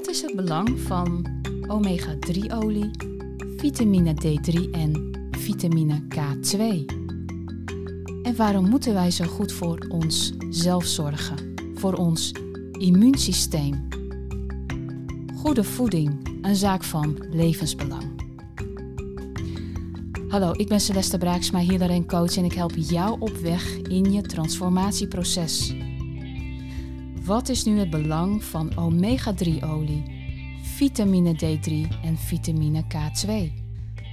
Wat is het belang van omega-3-olie, vitamine D3 en vitamine K2? En waarom moeten wij zo goed voor onszelf zorgen, voor ons immuunsysteem? Goede voeding, een zaak van levensbelang. Hallo, ik ben Celeste Braaksma, healer en coach en ik help jou op weg in je transformatieproces. Wat is nu het belang van omega-3-olie, vitamine D3 en vitamine K2?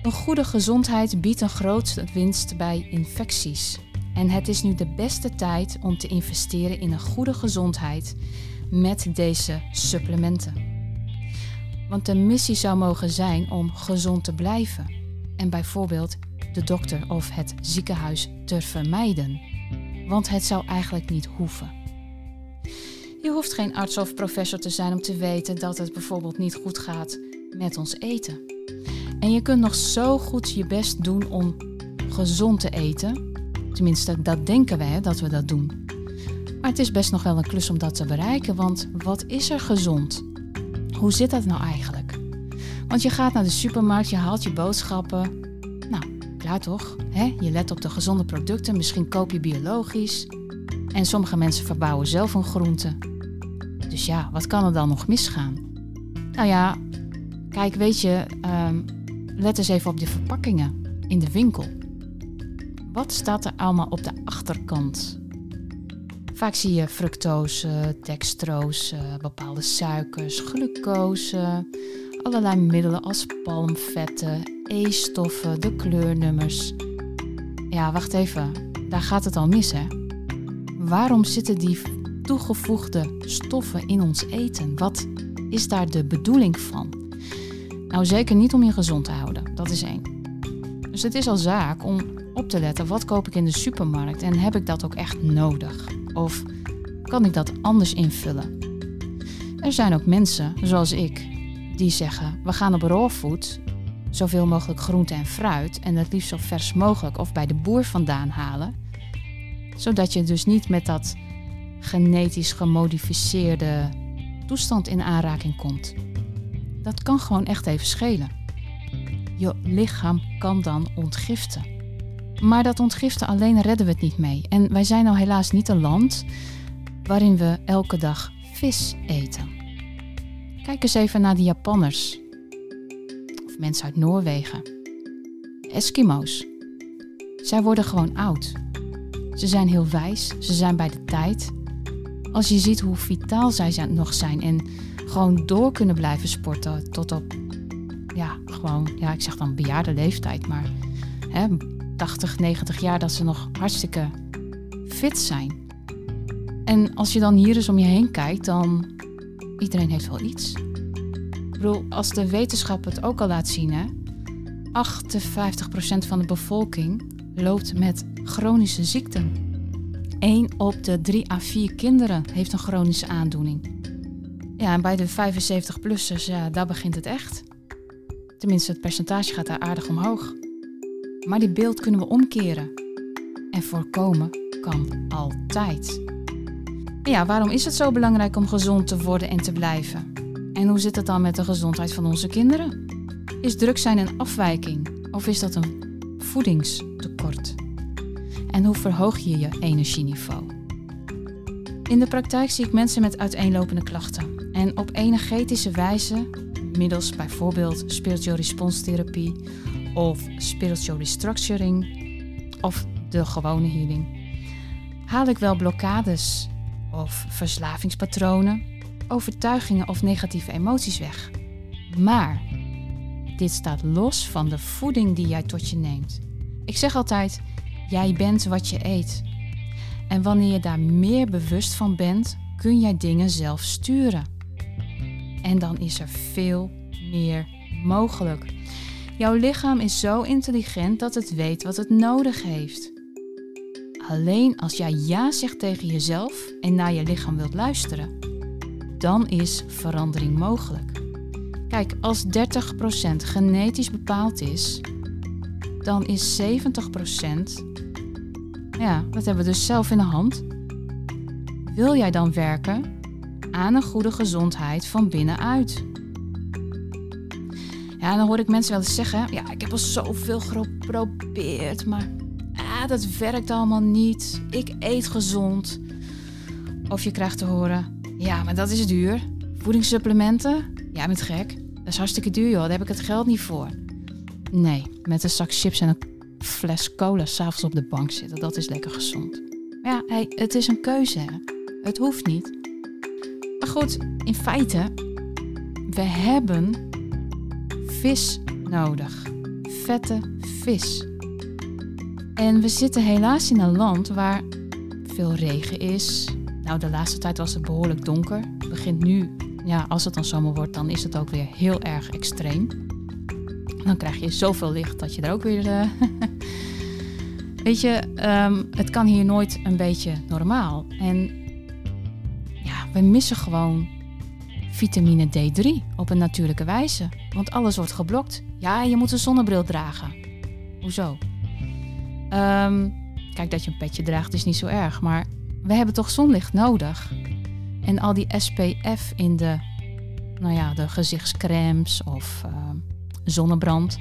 Een goede gezondheid biedt een grote winst bij infecties. En het is nu de beste tijd om te investeren in een goede gezondheid met deze supplementen. Want de missie zou mogen zijn om gezond te blijven en bijvoorbeeld de dokter of het ziekenhuis te vermijden. Want het zou eigenlijk niet hoeven. Je hoeft geen arts of professor te zijn om te weten dat het bijvoorbeeld niet goed gaat met ons eten. En je kunt nog zo goed je best doen om gezond te eten. Tenminste, dat denken wij dat we dat doen. Maar het is best nog wel een klus om dat te bereiken, want wat is er gezond? Hoe zit dat nou eigenlijk? Want je gaat naar de supermarkt, je haalt je boodschappen. Nou, klaar toch? Je let op de gezonde producten, misschien koop je biologisch. En sommige mensen verbouwen zelf hun groenten. Dus ja, wat kan er dan nog misgaan? Nou ja, kijk, weet je, um, let eens even op de verpakkingen in de winkel. Wat staat er allemaal op de achterkant? Vaak zie je fructose, dextrose, bepaalde suikers, glucose, allerlei middelen als palmvetten, E-stoffen, de kleurnummers. Ja, wacht even, daar gaat het al mis, hè? Waarom zitten die toegevoegde stoffen in ons eten? Wat is daar de bedoeling van? Nou, zeker niet om je gezond te houden, dat is één. Dus het is al zaak om op te letten, wat koop ik in de supermarkt en heb ik dat ook echt nodig? Of kan ik dat anders invullen? Er zijn ook mensen, zoals ik, die zeggen, we gaan op raw food zoveel mogelijk groente en fruit en het liefst zo vers mogelijk of bij de boer vandaan halen, zodat je dus niet met dat genetisch gemodificeerde toestand in aanraking komt. Dat kan gewoon echt even schelen. Je lichaam kan dan ontgiften. Maar dat ontgiften alleen redden we het niet mee. En wij zijn nou helaas niet een land waarin we elke dag vis eten. Kijk eens even naar de Japanners. Of mensen uit Noorwegen. Eskimo's. Zij worden gewoon oud. Ze zijn heel wijs, ze zijn bij de tijd. Als je ziet hoe vitaal zij nog zijn en gewoon door kunnen blijven sporten tot op, ja, gewoon, ja, ik zeg dan bejaarde leeftijd, maar hè, 80, 90 jaar dat ze nog hartstikke fit zijn. En als je dan hier eens om je heen kijkt, dan iedereen heeft wel iets. Ik bedoel, als de wetenschap het ook al laat zien, hè, 58% van de bevolking loopt met chronische ziekten. 1 op de 3 à 4 kinderen heeft een chronische aandoening. Ja, en bij de 75-plussers, ja, daar begint het echt. Tenminste, het percentage gaat daar aardig omhoog. Maar die beeld kunnen we omkeren. En voorkomen kan altijd. Ja, waarom is het zo belangrijk om gezond te worden en te blijven? En hoe zit het dan met de gezondheid van onze kinderen? Is druk zijn een afwijking of is dat een voedingstekort? En hoe verhoog je je energieniveau? In de praktijk zie ik mensen met uiteenlopende klachten. En op energetische wijze, middels bijvoorbeeld spiritual response therapie of spiritual restructuring of de gewone healing, haal ik wel blokkades of verslavingspatronen, overtuigingen of negatieve emoties weg. Maar dit staat los van de voeding die jij tot je neemt. Ik zeg altijd: jij bent wat je eet. En wanneer je daar meer bewust van bent, kun jij dingen zelf sturen. En dan is er veel meer mogelijk. Jouw lichaam is zo intelligent dat het weet wat het nodig heeft. Alleen als jij ja zegt tegen jezelf en naar je lichaam wilt luisteren, dan is verandering mogelijk. Kijk, als 30% genetisch bepaald is, dan is 70%, ja, dat hebben we dus zelf in de hand. Wil jij dan werken aan een goede gezondheid van binnenuit. Ja, dan hoor ik mensen wel eens zeggen: Ja, ik heb al zoveel geprobeerd, maar ah, dat werkt allemaal niet. Ik eet gezond. Of je krijgt te horen: Ja, maar dat is duur. Voedingssupplementen? Ja, bent gek. Dat is hartstikke duur, joh. Daar heb ik het geld niet voor. Nee, met een zak chips en een fles cola s'avonds op de bank zitten, dat is lekker gezond. Maar ja, hey, het is een keuze. Hè? Het hoeft niet. Maar goed, in feite, we hebben vis nodig. Vette vis. En we zitten helaas in een land waar veel regen is. Nou, de laatste tijd was het behoorlijk donker. Het begint nu, ja, als het dan zomer wordt, dan is het ook weer heel erg extreem. Dan krijg je zoveel licht dat je er ook weer. Uh, weet je, um, het kan hier nooit een beetje normaal. En ja, we missen gewoon vitamine D3 op een natuurlijke wijze. Want alles wordt geblokt. Ja, je moet een zonnebril dragen. Hoezo? Um, kijk, dat je een petje draagt is niet zo erg. Maar we hebben toch zonlicht nodig. En al die SPF in de, nou ja, de gezichtscremes of uh, zonnebrand.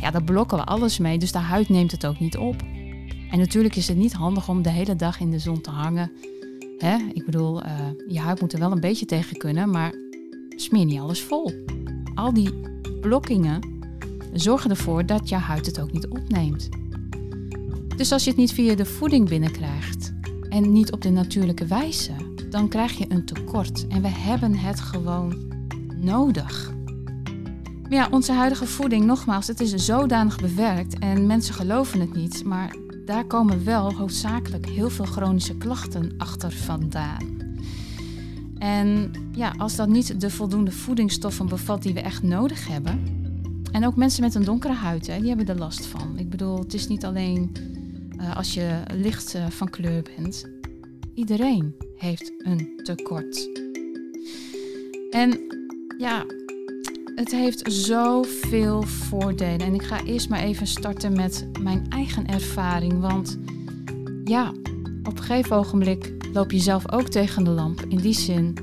Ja, daar blokken we alles mee. Dus de huid neemt het ook niet op. En natuurlijk is het niet handig om de hele dag in de zon te hangen. Hè? Ik bedoel, uh, je huid moet er wel een beetje tegen kunnen, maar smeer niet alles vol. Al die blokkingen zorgen ervoor dat je huid het ook niet opneemt. Dus als je het niet via de voeding binnenkrijgt en niet op de natuurlijke wijze, dan krijg je een tekort. En we hebben het gewoon nodig. Ja, onze huidige voeding, nogmaals, het is zodanig bewerkt en mensen geloven het niet, maar daar komen wel hoofdzakelijk heel veel chronische klachten achter vandaan. En ja, als dat niet de voldoende voedingsstoffen bevat die we echt nodig hebben. En ook mensen met een donkere huid, hè, die hebben er last van. Ik bedoel, het is niet alleen uh, als je licht uh, van kleur bent. Iedereen heeft een tekort. En ja, het heeft zoveel voordelen. En ik ga eerst maar even starten met mijn eigen ervaring. Want ja, op een gegeven ogenblik loop je zelf ook tegen de lamp. In die zin,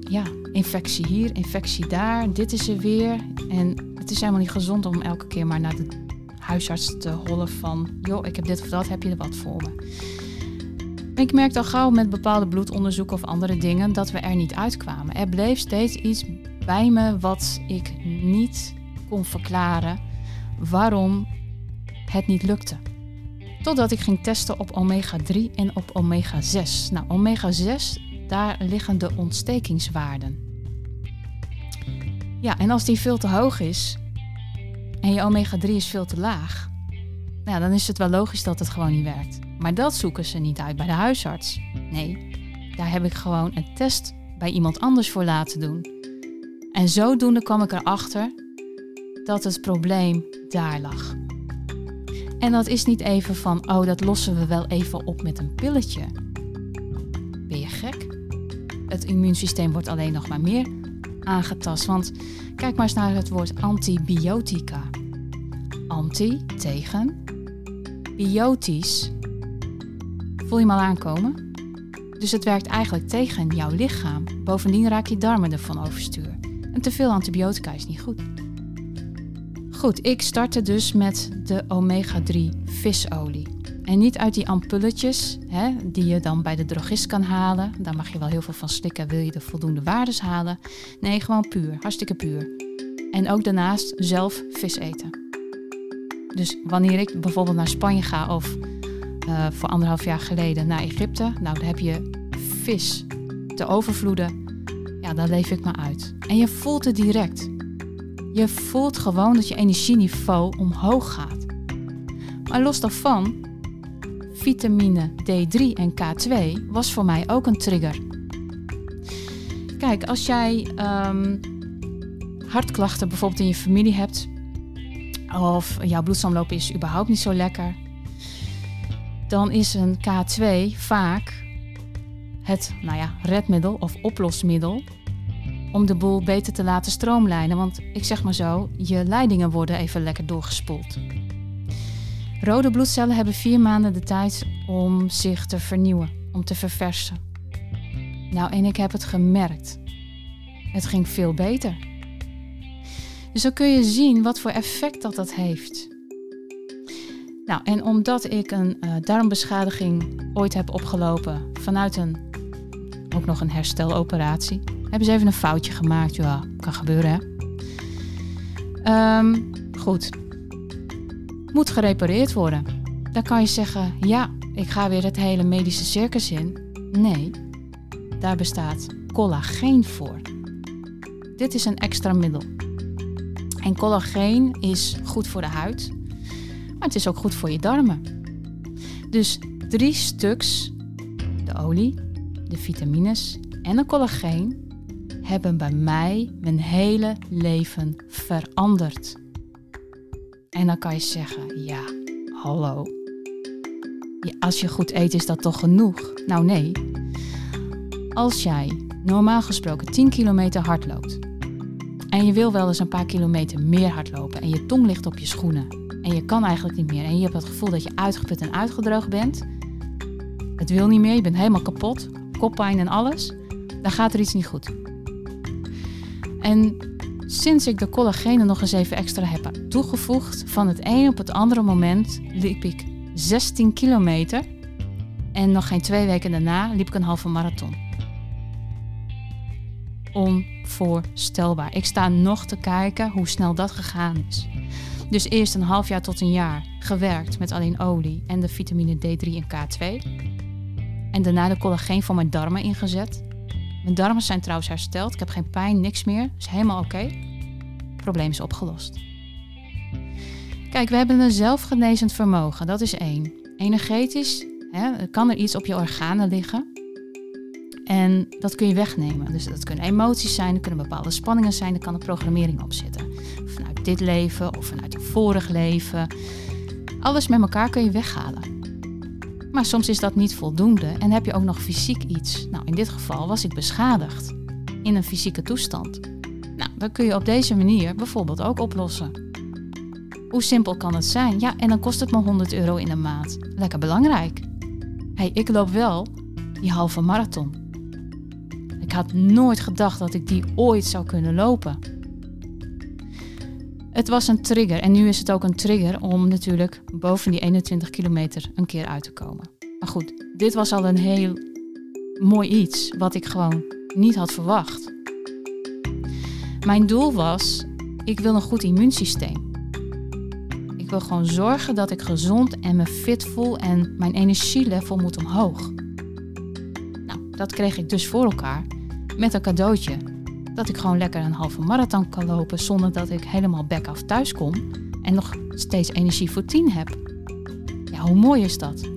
ja, infectie hier, infectie daar, dit is er weer. En het is helemaal niet gezond om elke keer maar naar de huisarts te hollen van... joh, ik heb dit of dat, heb je er wat voor me? Ik merkte al gauw met bepaalde bloedonderzoeken of andere dingen dat we er niet uitkwamen. Er bleef steeds iets bij me wat ik niet kon verklaren waarom het niet lukte. Totdat ik ging testen op omega-3 en op omega-6. Nou, omega-6, daar liggen de ontstekingswaarden. Ja, en als die veel te hoog is en je omega-3 is veel te laag, nou, dan is het wel logisch dat het gewoon niet werkt. Maar dat zoeken ze niet uit bij de huisarts. Nee, daar heb ik gewoon een test bij iemand anders voor laten doen. En zodoende kwam ik erachter dat het probleem daar lag. En dat is niet even van, oh, dat lossen we wel even op met een pilletje. Ben je gek? Het immuunsysteem wordt alleen nog maar meer aangetast. Want kijk maar eens naar het woord antibiotica. Anti tegen biotisch. Voel je hem al aankomen? Dus het werkt eigenlijk tegen jouw lichaam. Bovendien raak je darmen ervan overstuur. En te veel antibiotica is niet goed. Goed, ik startte dus met de omega-3 visolie. En niet uit die ampulletjes, hè, die je dan bij de drogist kan halen. Daar mag je wel heel veel van slikken, wil je de voldoende waardes halen. Nee, gewoon puur, hartstikke puur. En ook daarnaast zelf vis eten. Dus wanneer ik bijvoorbeeld naar Spanje ga of uh, voor anderhalf jaar geleden naar Egypte, nou dan heb je vis te overvloeden. Ja, daar leef ik me uit. En je voelt het direct. Je voelt gewoon dat je energieniveau omhoog gaat. Maar los daarvan, vitamine D3 en K2 was voor mij ook een trigger. Kijk, als jij um, hartklachten bijvoorbeeld in je familie hebt, of jouw bloedsomloop is überhaupt niet zo lekker, dan is een K2 vaak het nou ja, redmiddel of oplosmiddel om de boel beter te laten stroomlijnen. Want ik zeg maar zo, je leidingen worden even lekker doorgespoeld. Rode bloedcellen hebben vier maanden de tijd om zich te vernieuwen, om te verversen. Nou, en ik heb het gemerkt. Het ging veel beter. Dus dan kun je zien wat voor effect dat dat heeft. Nou, en omdat ik een uh, darmbeschadiging ooit heb opgelopen vanuit een, ook nog een hersteloperatie, hebben ze even een foutje gemaakt. Ja, kan gebeuren hè. Um, goed, moet gerepareerd worden. Dan kan je zeggen, ja, ik ga weer het hele medische circus in. Nee, daar bestaat collageen voor. Dit is een extra middel. En collageen is goed voor de huid, maar het is ook goed voor je darmen. Dus drie stuks, de olie, de vitamines en de collageen, hebben bij mij mijn hele leven veranderd. En dan kan je zeggen, ja, hallo. als je goed eet is dat toch genoeg? Nou nee. Als jij normaal gesproken 10 kilometer hardloopt en je wil wel eens een paar kilometer meer hardlopen en je tong ligt op je schoenen en je kan eigenlijk niet meer en je hebt het gevoel dat je uitgeput en uitgedroogd bent, het wil niet meer, je bent helemaal kapot, koppijn en alles, dan gaat er iets niet goed. En sinds ik de collagenen nog eens even extra heb toegevoegd, van het een op het andere moment liep ik 16 kilometer. En nog geen twee weken daarna liep ik een halve marathon. Onvoorstelbaar. Ik sta nog te kijken hoe snel dat gegaan is. Dus eerst een half jaar tot een jaar gewerkt met alleen olie en de vitamine D3 en K2. En daarna de collageen voor mijn darmen ingezet. Mijn darmen zijn trouwens hersteld. Ik heb geen pijn, niks meer. Is helemaal oké. Okay. Probleem is opgelost. Kijk, we hebben een zelfgenezend vermogen. Dat is één. Energetisch hè, kan er iets op je organen liggen. En dat kun je wegnemen. Dus dat kunnen emoties zijn, er kunnen bepaalde spanningen zijn, er kan een programmering op zitten. Vanuit dit leven of vanuit een vorig leven. Alles met elkaar kun je weghalen. Maar soms is dat niet voldoende en heb je ook nog fysiek iets. Nou, in dit geval was ik beschadigd in een fysieke toestand. Nou, dan kun je op deze manier bijvoorbeeld ook oplossen. Hoe simpel kan het zijn? Ja, en dan kost het me 100 euro in een maand. Lekker belangrijk. hey, ik loop wel die halve marathon. Ik had nooit gedacht dat ik die ooit zou kunnen lopen. Het was een trigger en nu is het ook een trigger om natuurlijk boven die 21 kilometer een keer uit te komen. Maar goed, dit was al een heel mooi iets wat ik gewoon niet had verwacht. Mijn doel was, ik wil een goed immuunsysteem. Ik wil gewoon zorgen dat ik gezond en me fit voel en mijn energielevel moet omhoog. Nou, dat kreeg ik dus voor elkaar met een cadeautje dat ik gewoon lekker een halve marathon kan lopen zonder dat ik helemaal back af thuis kom en nog steeds energie voor tien heb. Ja, hoe mooi is dat?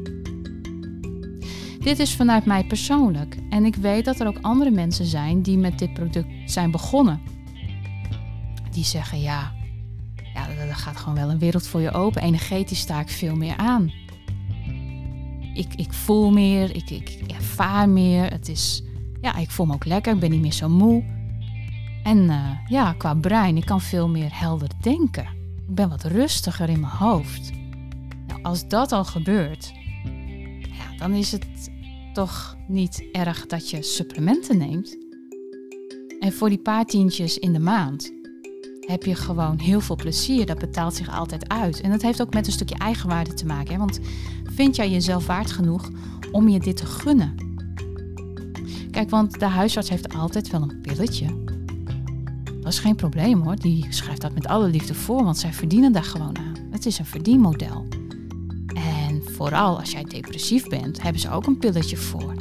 Dit is vanuit mij persoonlijk en ik weet dat er ook andere mensen zijn die met dit product zijn begonnen. Die zeggen ja, ja er gaat gewoon wel een wereld voor je open. Energetisch sta ik veel meer aan. Ik, ik voel meer, ik, ik ervaar meer. Het is, ja, ik voel me ook lekker, ik ben niet meer zo moe. En uh, ja, qua brein, ik kan veel meer helder denken. Ik ben wat rustiger in mijn hoofd. Nou, als dat al gebeurt, ja, dan is het toch niet erg dat je supplementen neemt. En voor die paar tientjes in de maand heb je gewoon heel veel plezier. Dat betaalt zich altijd uit. En dat heeft ook met een stukje eigenwaarde te maken. Want vind jij jezelf waard genoeg om je dit te gunnen? Kijk, want de huisarts heeft altijd wel een pilletje dat is geen probleem hoor. Die schrijft dat met alle liefde voor, want zij verdienen daar gewoon aan. Het is een verdienmodel. En vooral als jij depressief bent, hebben ze ook een pilletje voor.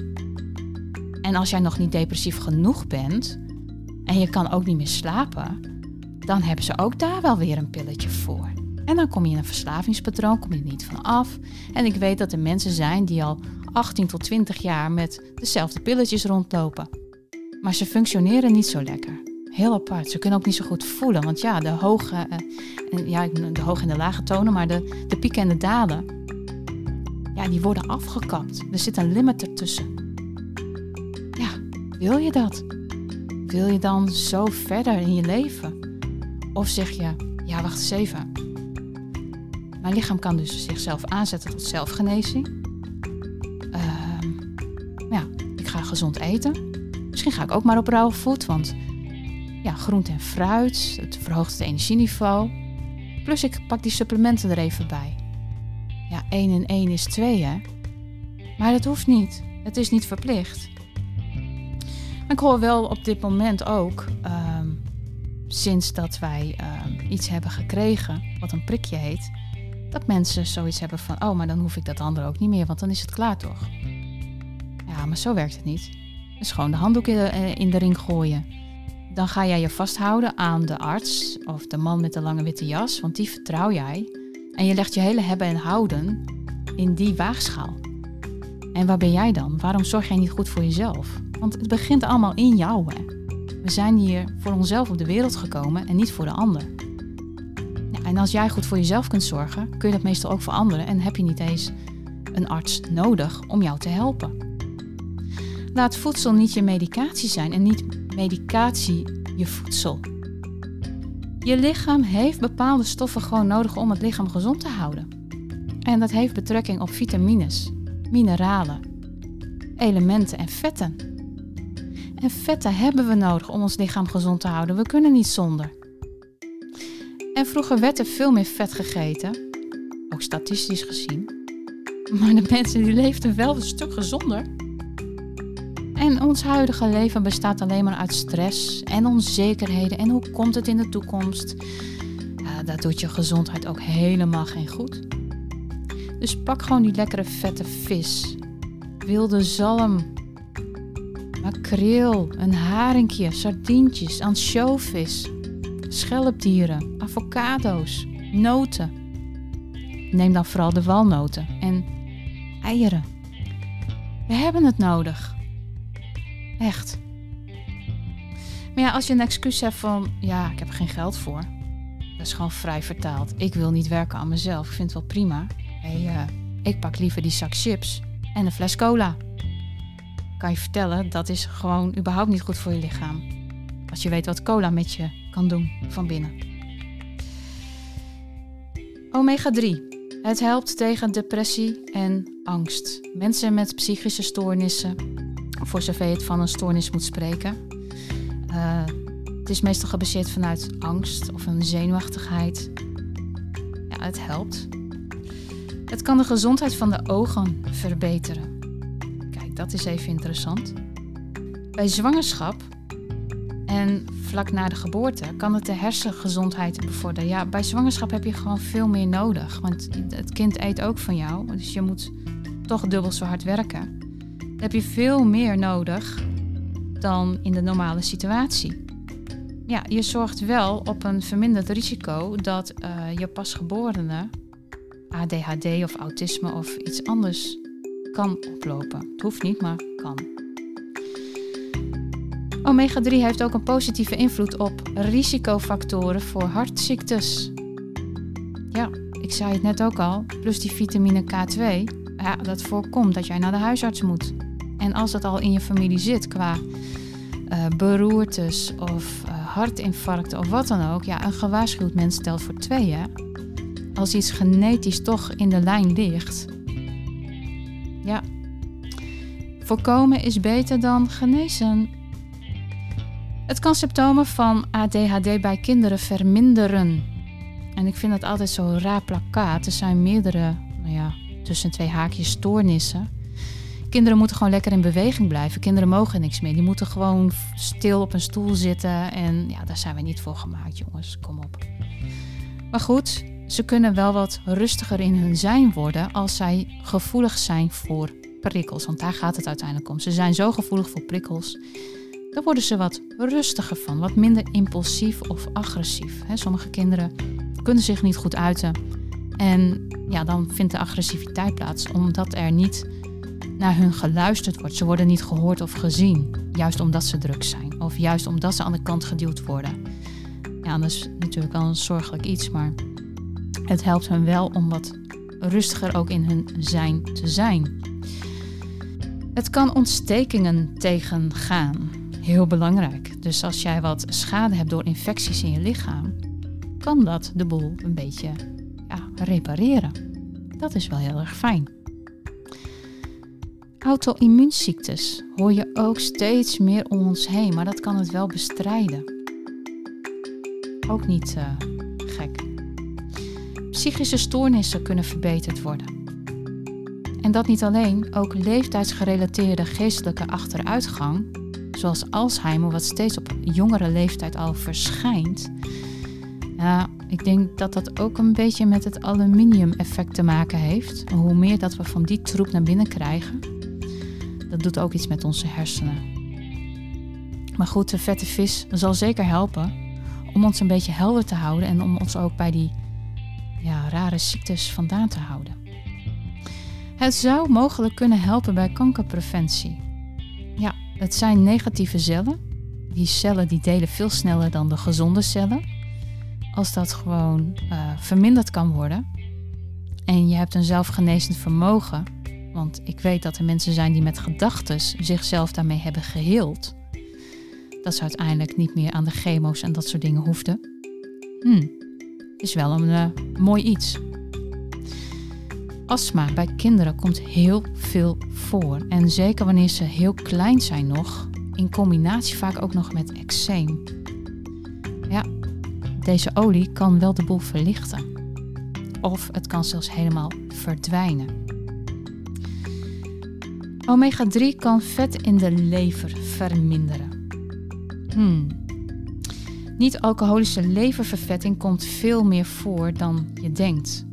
En als jij nog niet depressief genoeg bent en je kan ook niet meer slapen, dan hebben ze ook daar wel weer een pilletje voor. En dan kom je in een verslavingspatroon, kom je er niet van af. En ik weet dat er mensen zijn die al 18 tot 20 jaar met dezelfde pilletjes rondlopen. Maar ze functioneren niet zo lekker heel apart. Ze kunnen ook niet zo goed voelen. Want ja, de hoge, uh, ja, de hoge en de lage tonen, maar de, de pieken en de dalen, ja, die worden afgekapt. Er zit een limit ertussen. Ja, wil je dat? Wil je dan zo verder in je leven? Of zeg je, ja, wacht eens even. Mijn lichaam kan dus zichzelf aanzetten tot zelfgenezing. Uh, ja, ik ga gezond eten. Misschien ga ik ook maar op rauwe voet, want ja, groente en fruit, het verhoogt het energieniveau. Plus ik pak die supplementen er even bij. Ja, 1 en 1 is 2 hè. Maar dat hoeft niet. Het is niet verplicht. Maar ik hoor wel op dit moment ook, ehm, sinds dat wij ehm, iets hebben gekregen, wat een prikje heet, dat mensen zoiets hebben van, oh, maar dan hoef ik dat andere ook niet meer, want dan is het klaar toch? Ja, maar zo werkt het niet. Dus gewoon de handdoek in de ring gooien. Dan ga jij je vasthouden aan de arts of de man met de lange witte jas, want die vertrouw jij. En je legt je hele hebben en houden in die waagschaal. En waar ben jij dan? Waarom zorg jij niet goed voor jezelf? Want het begint allemaal in jou. Hè? We zijn hier voor onszelf op de wereld gekomen en niet voor de ander. En als jij goed voor jezelf kunt zorgen, kun je dat meestal ook voor anderen en heb je niet eens een arts nodig om jou te helpen. Laat voedsel niet je medicatie zijn en niet medicatie je voedsel. Je lichaam heeft bepaalde stoffen gewoon nodig om het lichaam gezond te houden. En dat heeft betrekking op vitamines, mineralen, elementen en vetten. En vetten hebben we nodig om ons lichaam gezond te houden. We kunnen niet zonder. En vroeger werd er veel meer vet gegeten, ook statistisch gezien. Maar de mensen die leefden wel een stuk gezonder. En ons huidige leven bestaat alleen maar uit stress en onzekerheden. En hoe komt het in de toekomst? Dat doet je gezondheid ook helemaal geen goed. Dus pak gewoon die lekkere vette vis. Wilde zalm. Makreel, een haringje, sardientjes, ansjovis. Schelpdieren, avocado's, noten. Neem dan vooral de walnoten en eieren. We hebben het nodig. Echt. Maar ja, als je een excuus hebt van, ja, ik heb er geen geld voor. Dat is gewoon vrij vertaald. Ik wil niet werken aan mezelf. Ik vind het wel prima. Hey, uh, ik pak liever die zak chips en een fles cola. Kan je vertellen, dat is gewoon überhaupt niet goed voor je lichaam. Als je weet wat cola met je kan doen van binnen. Omega 3. Het helpt tegen depressie en angst. Mensen met psychische stoornissen, voor zover je het van een stoornis moet spreken. Uh, het is meestal gebaseerd vanuit angst of een zenuwachtigheid. Ja, het helpt. Het kan de gezondheid van de ogen verbeteren. Kijk, dat is even interessant. Bij zwangerschap en vlak na de geboorte kan het de hersengezondheid bevorderen. Ja, bij zwangerschap heb je gewoon veel meer nodig. Want het kind eet ook van jou. Dus je moet toch dubbel zo hard werken. Heb je veel meer nodig dan in de normale situatie. Ja, je zorgt wel op een verminderd risico dat uh, je pasgeborene ADHD of autisme of iets anders kan oplopen. Het hoeft niet, maar kan. Omega-3 heeft ook een positieve invloed op risicofactoren voor hartziektes. Ja, ik zei het net ook al, plus die vitamine K2, ja, dat voorkomt dat jij naar de huisarts moet. En als het al in je familie zit qua uh, beroertes of uh, hartinfarcten of wat dan ook, ja, een gewaarschuwd mens stelt voor twee, hè? Als iets genetisch toch in de lijn ligt. Ja. Voorkomen is beter dan genezen. Het kan symptomen van ADHD bij kinderen verminderen. En ik vind dat altijd zo'n raar plakkaat. Er zijn meerdere, nou ja, tussen twee haakjes stoornissen. Kinderen moeten gewoon lekker in beweging blijven. Kinderen mogen niks meer. Die moeten gewoon stil op een stoel zitten. En ja, daar zijn we niet voor gemaakt, jongens. Kom op. Maar goed, ze kunnen wel wat rustiger in hun zijn worden als zij gevoelig zijn voor prikkels. Want daar gaat het uiteindelijk om. Ze zijn zo gevoelig voor prikkels. Dan worden ze wat rustiger van, wat minder impulsief of agressief. sommige kinderen kunnen zich niet goed uiten. En ja, dan vindt de agressiviteit plaats omdat er niet naar hun geluisterd wordt. Ze worden niet gehoord of gezien, juist omdat ze druk zijn of juist omdat ze aan de kant geduwd worden. Ja, dat is natuurlijk wel een zorgelijk iets, maar het helpt hen wel om wat rustiger ook in hun zijn te zijn. Het kan ontstekingen tegengaan. Heel belangrijk. Dus als jij wat schade hebt door infecties in je lichaam, kan dat de boel een beetje ja, repareren. Dat is wel heel erg fijn. Auto-immuunziektes hoor je ook steeds meer om ons heen, maar dat kan het wel bestrijden. Ook niet uh, gek. Psychische stoornissen kunnen verbeterd worden. En dat niet alleen, ook leeftijdsgerelateerde geestelijke achteruitgang, zoals Alzheimer, wat steeds op jongere leeftijd al verschijnt. Ja, ik denk dat dat ook een beetje met het aluminium-effect te maken heeft. Hoe meer dat we van die troep naar binnen krijgen, dat doet ook iets met onze hersenen. Maar goed, de vette vis zal zeker helpen om ons een beetje helder te houden en om ons ook bij die ja, rare ziektes vandaan te houden. Het zou mogelijk kunnen helpen bij kankerpreventie. Ja, het zijn negatieve cellen. Die cellen die delen veel sneller dan de gezonde cellen. Als dat gewoon uh, verminderd kan worden en je hebt een zelfgenezend vermogen, want ik weet dat er mensen zijn die met gedachten zichzelf daarmee hebben geheeld, dat ze uiteindelijk niet meer aan de chemo's en dat soort dingen hoefden. Hmm, is wel een uh, mooi iets. Astma bij kinderen komt heel veel voor. En zeker wanneer ze heel klein zijn nog, in combinatie vaak ook nog met eczeem. Ja, deze olie kan wel de boel verlichten. Of het kan zelfs helemaal verdwijnen. Omega-3 kan vet in de lever verminderen. Hmm. Niet-alcoholische leververvetting komt veel meer voor dan je denkt.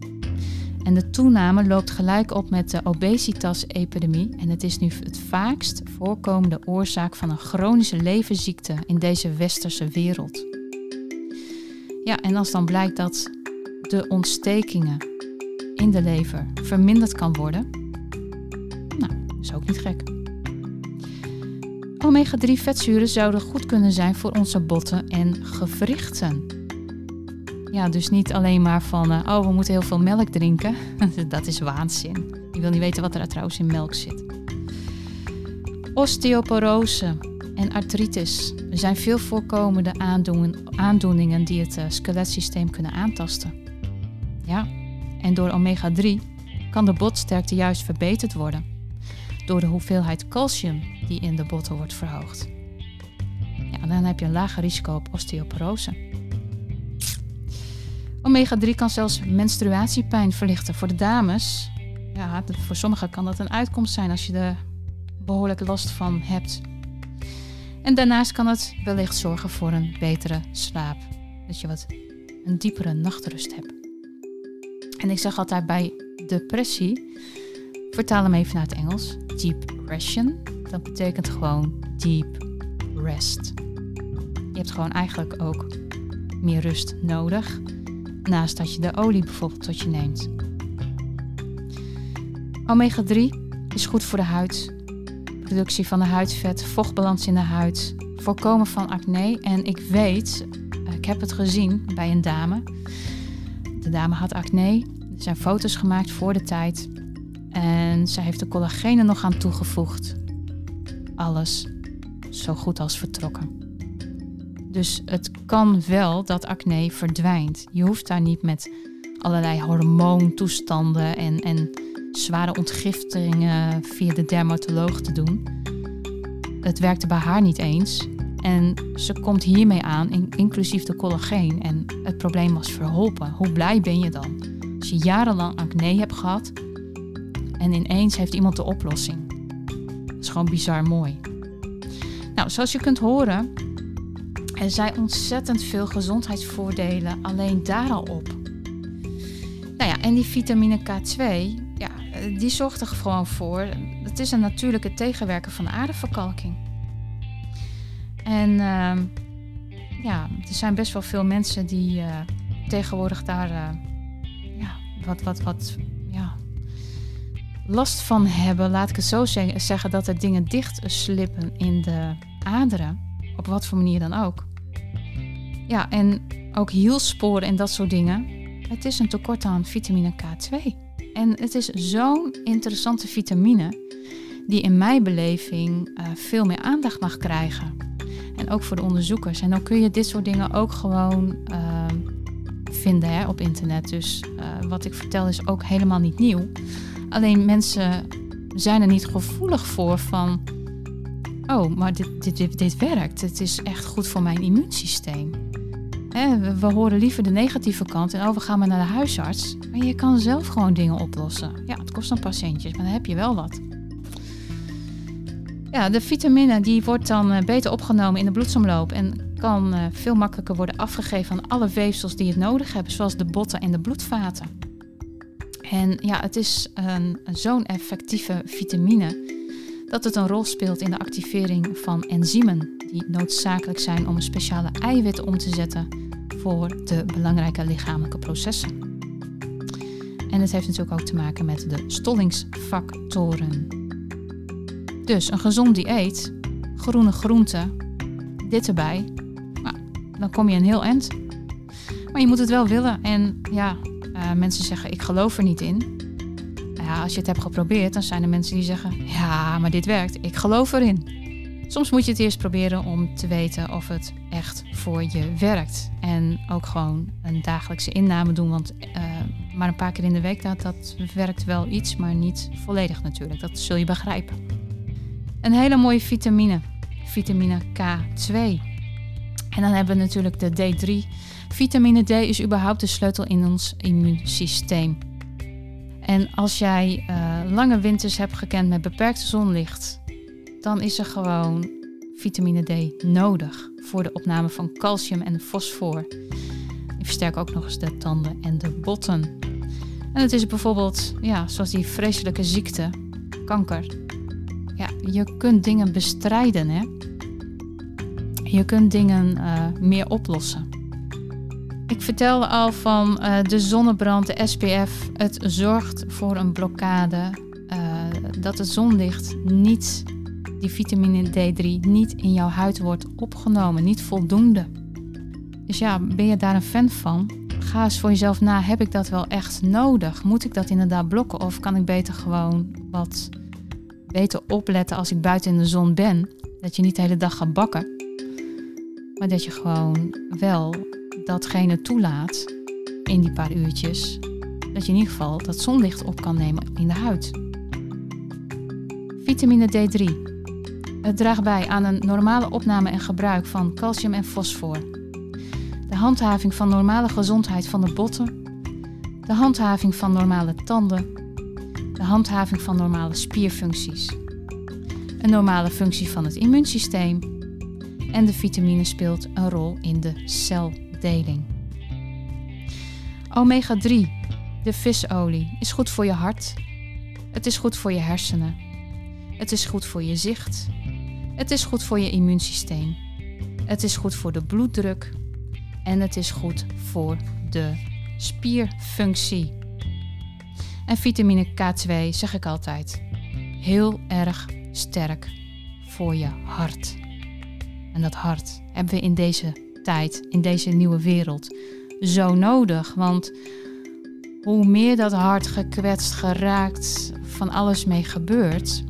En de toename loopt gelijk op met de obesitas-epidemie en het is nu het vaakst voorkomende oorzaak van een chronische leverziekte in deze westerse wereld. Ja, en als dan blijkt dat de ontstekingen in de lever verminderd kan worden, gek. Omega-3 vetzuren zouden goed kunnen zijn voor onze botten en gewrichten. Ja, dus niet alleen maar van, uh, oh, we moeten heel veel melk drinken. dat is waanzin. Je wil niet weten wat er trouwens in melk zit. Osteoporose en artritis zijn veel voorkomende aandoeningen die het uh, skeletsysteem kunnen aantasten. Ja, en door omega-3 kan de botsterkte juist verbeterd worden. Door de hoeveelheid calcium die in de botten wordt verhoogd. Ja, dan heb je een lager risico op osteoporose. Omega-3 kan zelfs menstruatiepijn verlichten voor de dames. Ja, voor sommigen kan dat een uitkomst zijn als je er behoorlijk last van hebt. En daarnaast kan het wellicht zorgen voor een betere slaap. Dat je wat een diepere nachtrust hebt. En ik zeg altijd bij depressie, vertaal hem even naar het Engels, depression. Dat betekent gewoon deep rest. Je hebt gewoon eigenlijk ook meer rust nodig naast dat je de olie bijvoorbeeld tot je neemt. Omega-3 is goed voor de huid, productie van de huidvet, vochtbalans in de huid, voorkomen van acne. En ik weet, ik heb het gezien bij een dame. De dame had acne, er zijn foto's gemaakt voor de tijd en ze heeft de collagenen nog aan toegevoegd. Alles zo goed als vertrokken. Dus het kan wel dat acne verdwijnt. Je hoeft daar niet met allerlei hormoontoestanden en, en zware ontgiftingen via de dermatoloog te doen. Het werkte bij haar niet eens. En ze komt hiermee aan, inclusief de collageen. En het probleem was verholpen. Hoe blij ben je dan? Als je jarenlang acne hebt gehad en ineens heeft iemand de oplossing. Dat is gewoon bizar mooi. Nou, zoals je kunt horen, er zijn ontzettend veel gezondheidsvoordelen alleen daar al op. Nou ja, en die vitamine K2, ja, die zorgt er gewoon voor. Het is een natuurlijke tegenwerker van de aardeverkalking. En uh, ja, er zijn best wel veel mensen die uh, tegenwoordig daar uh, ja, wat, wat, wat last van hebben. Laat ik het zo zeggen, dat er dingen dicht slippen in de aderen. Op wat voor manier dan ook. Ja, en ook hielsporen en dat soort dingen. Het is een tekort aan vitamine K2. En het is zo'n interessante vitamine die in mijn beleving uh, veel meer aandacht mag krijgen. En ook voor de onderzoekers. En dan kun je dit soort dingen ook gewoon uh, vinden hè, op internet. Dus uh, wat ik vertel is ook helemaal niet nieuw. Alleen mensen zijn er niet gevoelig voor van, oh, maar dit, dit, dit, dit werkt. Het is echt goed voor mijn immuunsysteem. we, horen liever de negatieve kant en oh, we gaan maar naar de huisarts. Maar je kan zelf gewoon dingen oplossen. Ja, het kost dan patiëntjes, maar dan heb je wel wat. Ja, de vitamine die wordt dan eh, beter opgenomen in de bloedsomloop en kan eh, veel makkelijker worden afgegeven aan alle weefsels die het nodig hebben, zoals de botten en de bloedvaten. En ja, het is zo'n effectieve vitamine dat het een rol speelt in de activering van enzymen die noodzakelijk zijn om een speciale eiwit om te zetten voor de belangrijke lichamelijke processen. En het heeft natuurlijk ook te maken met de stollingsfactoren. Dus een gezond dieet, groene groenten, dit erbij, nou, dan kom je een heel eind. Maar je moet het wel willen. En ja, uh, mensen zeggen ik geloof er niet in. Ja, als je het hebt geprobeerd, dan zijn er mensen die zeggen ja, maar dit werkt. Ik geloof erin. Soms moet je het eerst proberen om te weten of het echt voor je werkt. En ook gewoon een dagelijkse inname doen. Want uh, maar een paar keer in de week, dat, dat werkt wel iets, maar niet volledig natuurlijk. Dat zul je begrijpen. Een hele mooie vitamine, vitamine K2. En dan hebben we natuurlijk de D3. Vitamine D is überhaupt de sleutel in ons immuunsysteem. En als jij uh, lange winters hebt gekend met beperkt zonlicht, dan is er gewoon vitamine D nodig voor de opname van calcium en fosfor. Die versterken ook nog eens de tanden en de botten. En het is bijvoorbeeld, ja, zoals die vreselijke ziekte, kanker. Ja, je kunt dingen bestrijden, hè. Je kunt dingen uh, meer oplossen. Ik vertelde al van uh, de zonnebrand, de SPF. Het zorgt voor een blokkade. Uh, dat het zonlicht niet, die vitamine D3, niet in jouw huid wordt opgenomen. Niet voldoende. Dus ja, ben je daar een fan van? Ga eens voor jezelf na. Heb ik dat wel echt nodig? Moet ik dat inderdaad blokken? Of kan ik beter gewoon wat beter opletten als ik buiten in de zon ben? Dat je niet de hele dag gaat bakken. Maar dat je gewoon wel datgene toelaat in die paar uurtjes. Dat je in ieder geval dat zonlicht op kan nemen in de huid. Vitamine D3. Het draagt bij aan een normale opname en gebruik van calcium en fosfor. De handhaving van normale gezondheid van de botten. De handhaving van normale tanden. De handhaving van normale spierfuncties. Een normale functie van het immuunsysteem. En de vitamine speelt een rol in de Omega 3, de visolie, is goed voor je hart. Het is goed voor je hersenen. Het is goed voor je zicht. Het is goed voor je immuunsysteem. Het is goed voor de bloeddruk. En het is goed voor de spierfunctie. En vitamine K2 zeg ik altijd. Heel erg sterk voor je hart. En dat hart hebben we in deze tijd, in deze nieuwe wereld, zo nodig. Want hoe meer dat hart gekwetst, geraakt, van alles mee gebeurt,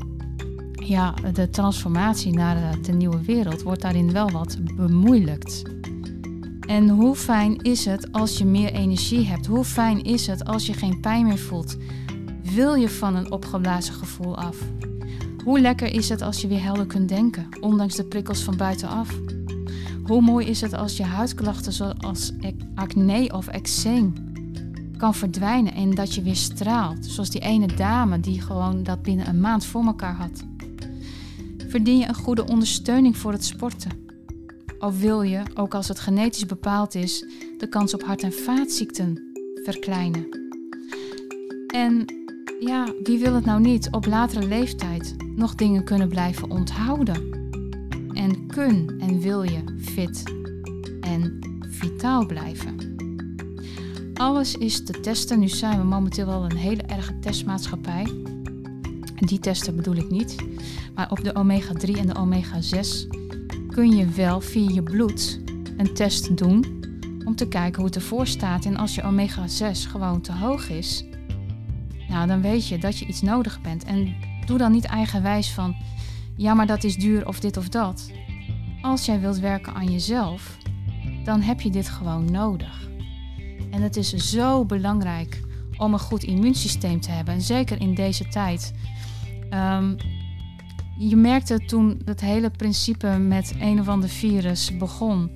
ja, de transformatie naar de, nieuwe wereld wordt daarin wel wat bemoeilijkt. En hoe fijn is het als je meer energie hebt? Hoe fijn is het als je geen pijn meer voelt? Wil je van een opgeblazen gevoel af? Hoe lekker is het als je weer helder kunt denken, ondanks de prikkels van buitenaf? Hoe mooi is het als je huidklachten zoals acne of eczeem kan verdwijnen en dat je weer straalt, zoals die ene dame die gewoon dat binnen een maand voor elkaar had? Verdien je een goede ondersteuning voor het sporten? Of wil je, ook als het genetisch bepaald is, de kans op hart- en vaatziekten verkleinen? En ja, wie wil het nou niet op latere leeftijd nog dingen kunnen blijven onthouden? En kun en wil je fit en vitaal blijven? Alles is te testen. Nu zijn we momenteel wel een hele erge testmaatschappij. Die testen bedoel ik niet. Maar op de omega 3 en de omega 6 kun je wel via je bloed een test doen om te kijken hoe het ervoor staat. En als je omega 6 gewoon te hoog is, nou, dan weet je dat je iets nodig bent. En doe dan niet eigenwijs van, ja, maar dat is duur of dit of dat. Als jij wilt werken aan jezelf, dan heb je dit gewoon nodig. En het is zo belangrijk om een goed immuunsysteem te hebben. En zeker in deze tijd Ehm, je merkte toen het hele principe met een of ander virus begon.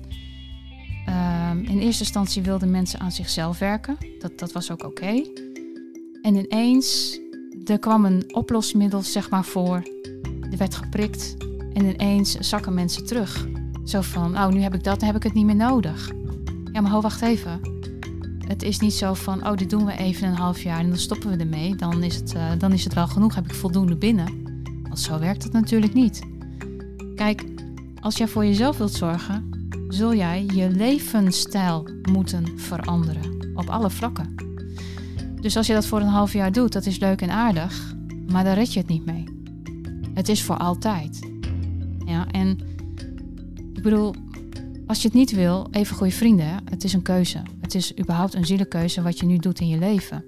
Ehm, in eerste instantie wilden mensen aan zichzelf werken. Dat, dat was ook oké. En ineens, er kwam een oplosmiddel zeg maar voor. Er werd geprikt. En ineens zakken mensen terug. Zo van, oh nu heb ik dat, dan heb ik het niet meer nodig. Ja, maar ho, wacht even. Het is niet zo van, oh dit doen we even een half jaar en dan stoppen we ermee. Dan is het, uh, dan is het wel genoeg, heb ik voldoende binnen. Want zo werkt het natuurlijk niet. Kijk, als jij voor jezelf wilt zorgen, zul jij je levensstijl moeten veranderen. Op alle vlakken. Dus als je dat voor een half jaar doet, dat is leuk en aardig, maar daar red je het niet mee. Het is voor altijd. Ja, en ik bedoel, als je het niet wil, even goede vrienden, het is een keuze. Het is überhaupt een zielenkeuze wat je nu doet in je leven.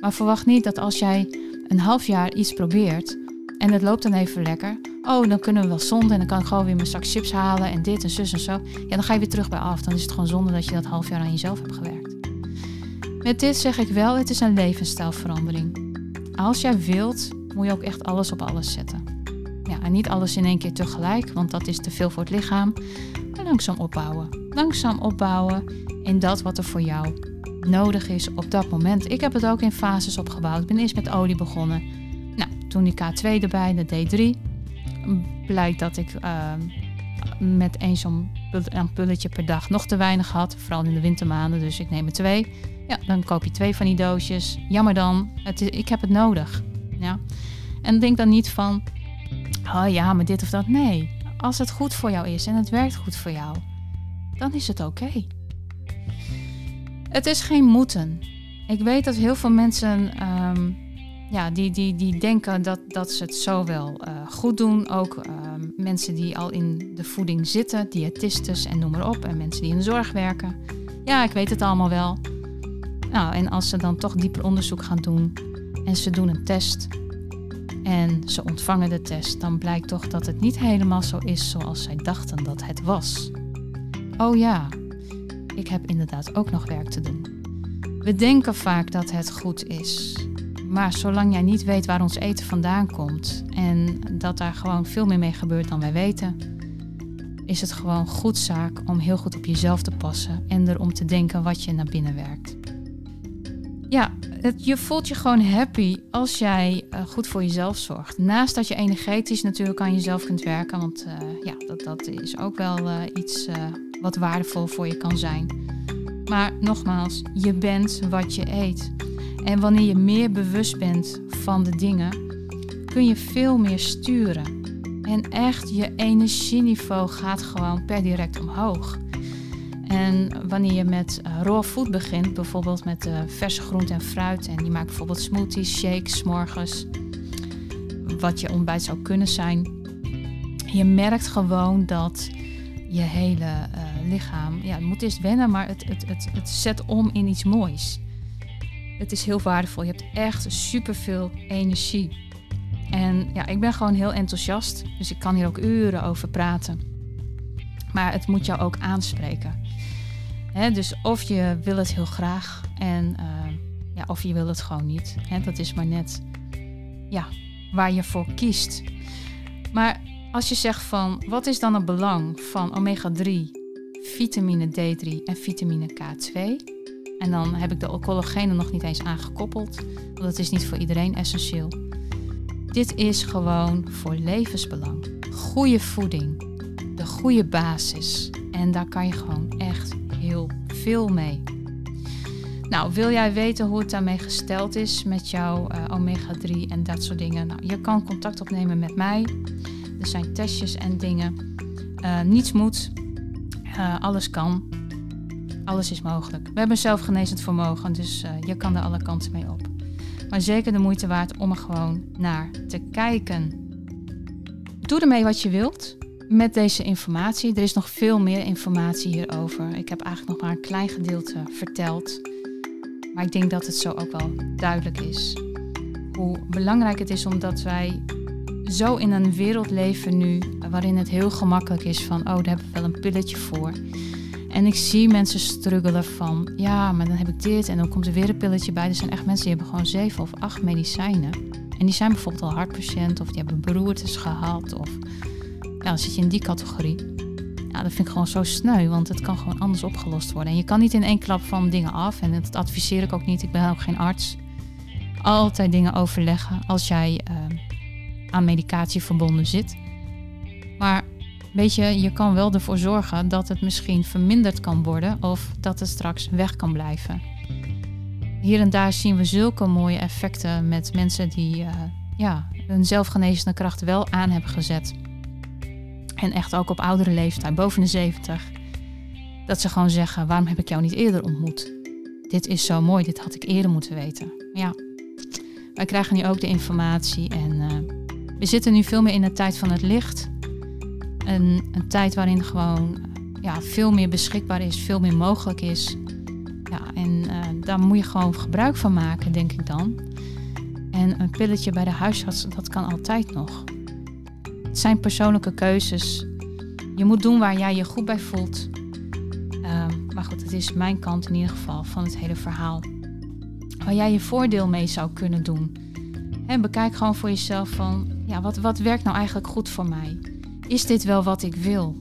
Maar verwacht niet dat als jij een half jaar iets probeert en het loopt dan even lekker, oh, dan kunnen we wel zonde en dan kan ik gewoon weer mijn zak chips halen en dit en zus en zo. Ja, dan ga je weer terug bij af. Dan is het gewoon zonde dat je dat half jaar aan jezelf hebt gewerkt. Met dit zeg ik wel, het is een levensstijlverandering. Als jij wilt, moet je ook echt alles op alles zetten. Ja, en niet alles in één keer tegelijk, want dat is te veel voor het lichaam. Maar langzaam opbouwen. Langzaam opbouwen in dat wat er voor jou nodig is op dat moment. Ik heb het ook in fases opgebouwd. Ik ben eerst met olie begonnen. Nou, toen die K2 erbij, de D3. Blijkt dat ik uh, met één zo'n ampulletje per dag nog te weinig had. Vooral in de wintermaanden, dus ik neem er twee. Ja, dan koop je twee van die doosjes. Jammer dan, het ik heb het nodig. Ja? En denk dan niet van, oh ja, maar dit of dat. Nee, als het goed voor jou is en het werkt goed voor jou, dan is het oké. Het is geen moeten. Ik weet dat heel veel mensen um, ja, die, die, die denken dat, dat ze het zo wel uh, goed doen. Ook uh, mensen die al in de voeding zitten, diëtistes en noem maar op. En mensen die in de zorg werken. Ja, ik weet het allemaal wel. Nou, en als ze dan toch dieper onderzoek gaan doen en ze doen een test en ze ontvangen de test, dan blijkt toch dat het niet helemaal zo is zoals zij dachten dat het was. Oh ja, ik heb inderdaad ook nog werk te doen. We denken vaak dat het goed is. Maar zolang jij niet weet waar ons eten vandaan komt en dat daar gewoon veel meer mee gebeurt dan wij weten, is het gewoon goed zaak om heel goed op jezelf te passen en erom te denken wat je naar binnen werkt. Ja, het, je voelt je gewoon happy als jij uh, goed voor jezelf zorgt. Naast dat je energetisch natuurlijk aan jezelf kunt werken, want uh, ja, dat, dat is ook wel uh, iets wat waardevol voor je kan zijn. Maar nogmaals, je bent wat je eet. En wanneer je meer bewust bent van de dingen, kun je veel meer sturen. En echt, je energieniveau gaat gewoon per direct omhoog. En wanneer je met uh, raw food begint, bijvoorbeeld met uh, verse groenten en fruit, en je maakt bijvoorbeeld smoothies, shakes, morgens, wat je ontbijt zou kunnen zijn, je merkt gewoon dat je hele uh, lichaam, ja, het moet eerst wennen, maar het, het, het, het zet om in iets moois. Het is heel waardevol. Je hebt echt superveel energie. En ja, ik ben gewoon heel enthousiast, dus ik kan hier ook uren over praten. Maar het moet jou ook aanspreken. Dus of je wil het heel graag en uh, ja, of je wil het gewoon niet. Dat is maar net ja, waar je voor kiest. Maar als je zegt van wat is dan het belang van omega-3, vitamine D3 en vitamine K2? En dan heb ik de collagenen nog niet eens aangekoppeld, want dat is niet voor iedereen essentieel. Dit is gewoon voor levensbelang. Goede voeding, de goede basis. En daar kan je gewoon echt heel veel mee. Nou, wil jij weten hoe het daarmee gesteld is met jouw uh, omega-3 en dat soort dingen? Nou, je kan contact opnemen met mij. Er zijn testjes en dingen. Uh, niets moet. Uh, alles kan. Alles is mogelijk. We hebben zelfgenezend vermogen, dus je kan er alle kanten mee op. Maar zeker de moeite waard om er gewoon naar te kijken. Doe ermee wat je wilt met deze informatie. Er is nog veel meer informatie hierover. Ik heb eigenlijk nog maar een klein gedeelte verteld. Maar ik denk dat het zo ook wel duidelijk is. Hoe belangrijk het is omdat wij zo in een wereld leven nu waarin het heel gemakkelijk is van, oh, daar hebben we wel een pilletje voor. En ik zie mensen struggelen van, ja, maar dan heb ik dit en dan komt er weer een pilletje bij. Er zijn echt mensen die hebben gewoon zeven of acht medicijnen. En die zijn bijvoorbeeld al hartpatiënt of die hebben beroertes gehad. Of ja, dan zit je in die categorie. Ja, dat vind ik gewoon zo sneu, want het kan gewoon anders opgelost worden. En je kan niet in één klap van dingen af. En dat adviseer ik ook niet. Ik ben ook geen arts. Altijd dingen overleggen als jij uh, aan medicatie verbonden zit. Maar weet je, je kan wel ervoor zorgen dat het misschien verminderd kan worden of dat het straks weg kan blijven. Hier en daar zien we zulke mooie effecten met mensen die uh, ja, hun zelfgenezende kracht wel aan hebben gezet. En echt ook op oudere leeftijd, boven de 70. Dat ze gewoon zeggen: waarom heb ik jou niet eerder ontmoet? Dit is zo mooi, dit had ik eerder moeten weten. Ja, wij krijgen nu ook de informatie en uh, we zitten nu veel meer in de tijd van het licht. Een, een tijd waarin gewoon ja, veel meer beschikbaar is, veel meer mogelijk is. Ja, en uh, daar moet je gewoon gebruik van maken, denk ik dan. En een pilletje bij de huisarts, dat kan altijd nog. Het zijn persoonlijke keuzes. Je moet doen waar jij je goed bij voelt. Uh, maar goed, het is mijn kant in ieder geval van het hele verhaal. Waar jij je voordeel mee zou kunnen doen. En bekijk gewoon voor jezelf van, ja, wat, wat werkt nou eigenlijk goed voor mij? Is dit wel wat ik wil?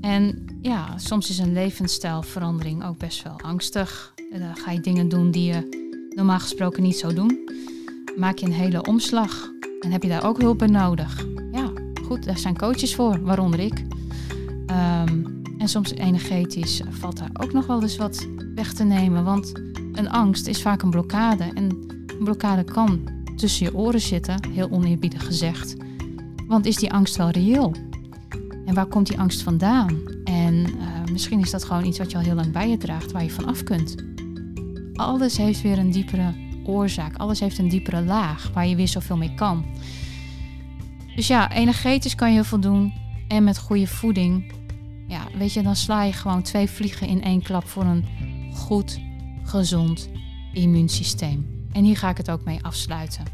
En ja, soms is een levensstijlverandering ook best wel angstig. Dan ga je dingen doen die je normaal gesproken niet zou doen. Maak je een hele omslag en heb je daar ook hulp bij nodig. Daar zijn coaches voor, waaronder ik. Um, en soms energetisch valt daar ook nog wel eens wat weg te nemen. Want een angst is vaak een blokkade. En een blokkade kan tussen je oren zitten, heel oneerbiedig gezegd. Want is die angst wel reëel? En waar komt die angst vandaan? En uh, misschien is dat gewoon iets wat je al heel lang bij je draagt, waar je van af kunt. Alles heeft weer een diepere oorzaak. Alles heeft een diepere laag waar je weer zoveel mee kan. Dus ja, energetisch kan je heel veel doen. En met goede voeding. Ja, weet je, dan sla je gewoon twee vliegen in één klap voor een goed, gezond immuunsysteem. En hier ga ik het ook mee afsluiten.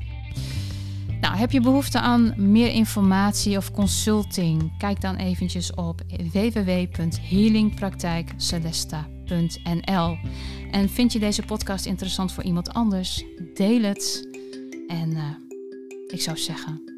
Nou, heb je behoefte aan meer informatie of consulting? Kijk dan eventjes op www.healingpraktijkcelesta.nl. En vind je deze podcast interessant voor iemand anders? Deel het. En uh, ik zou zeggen,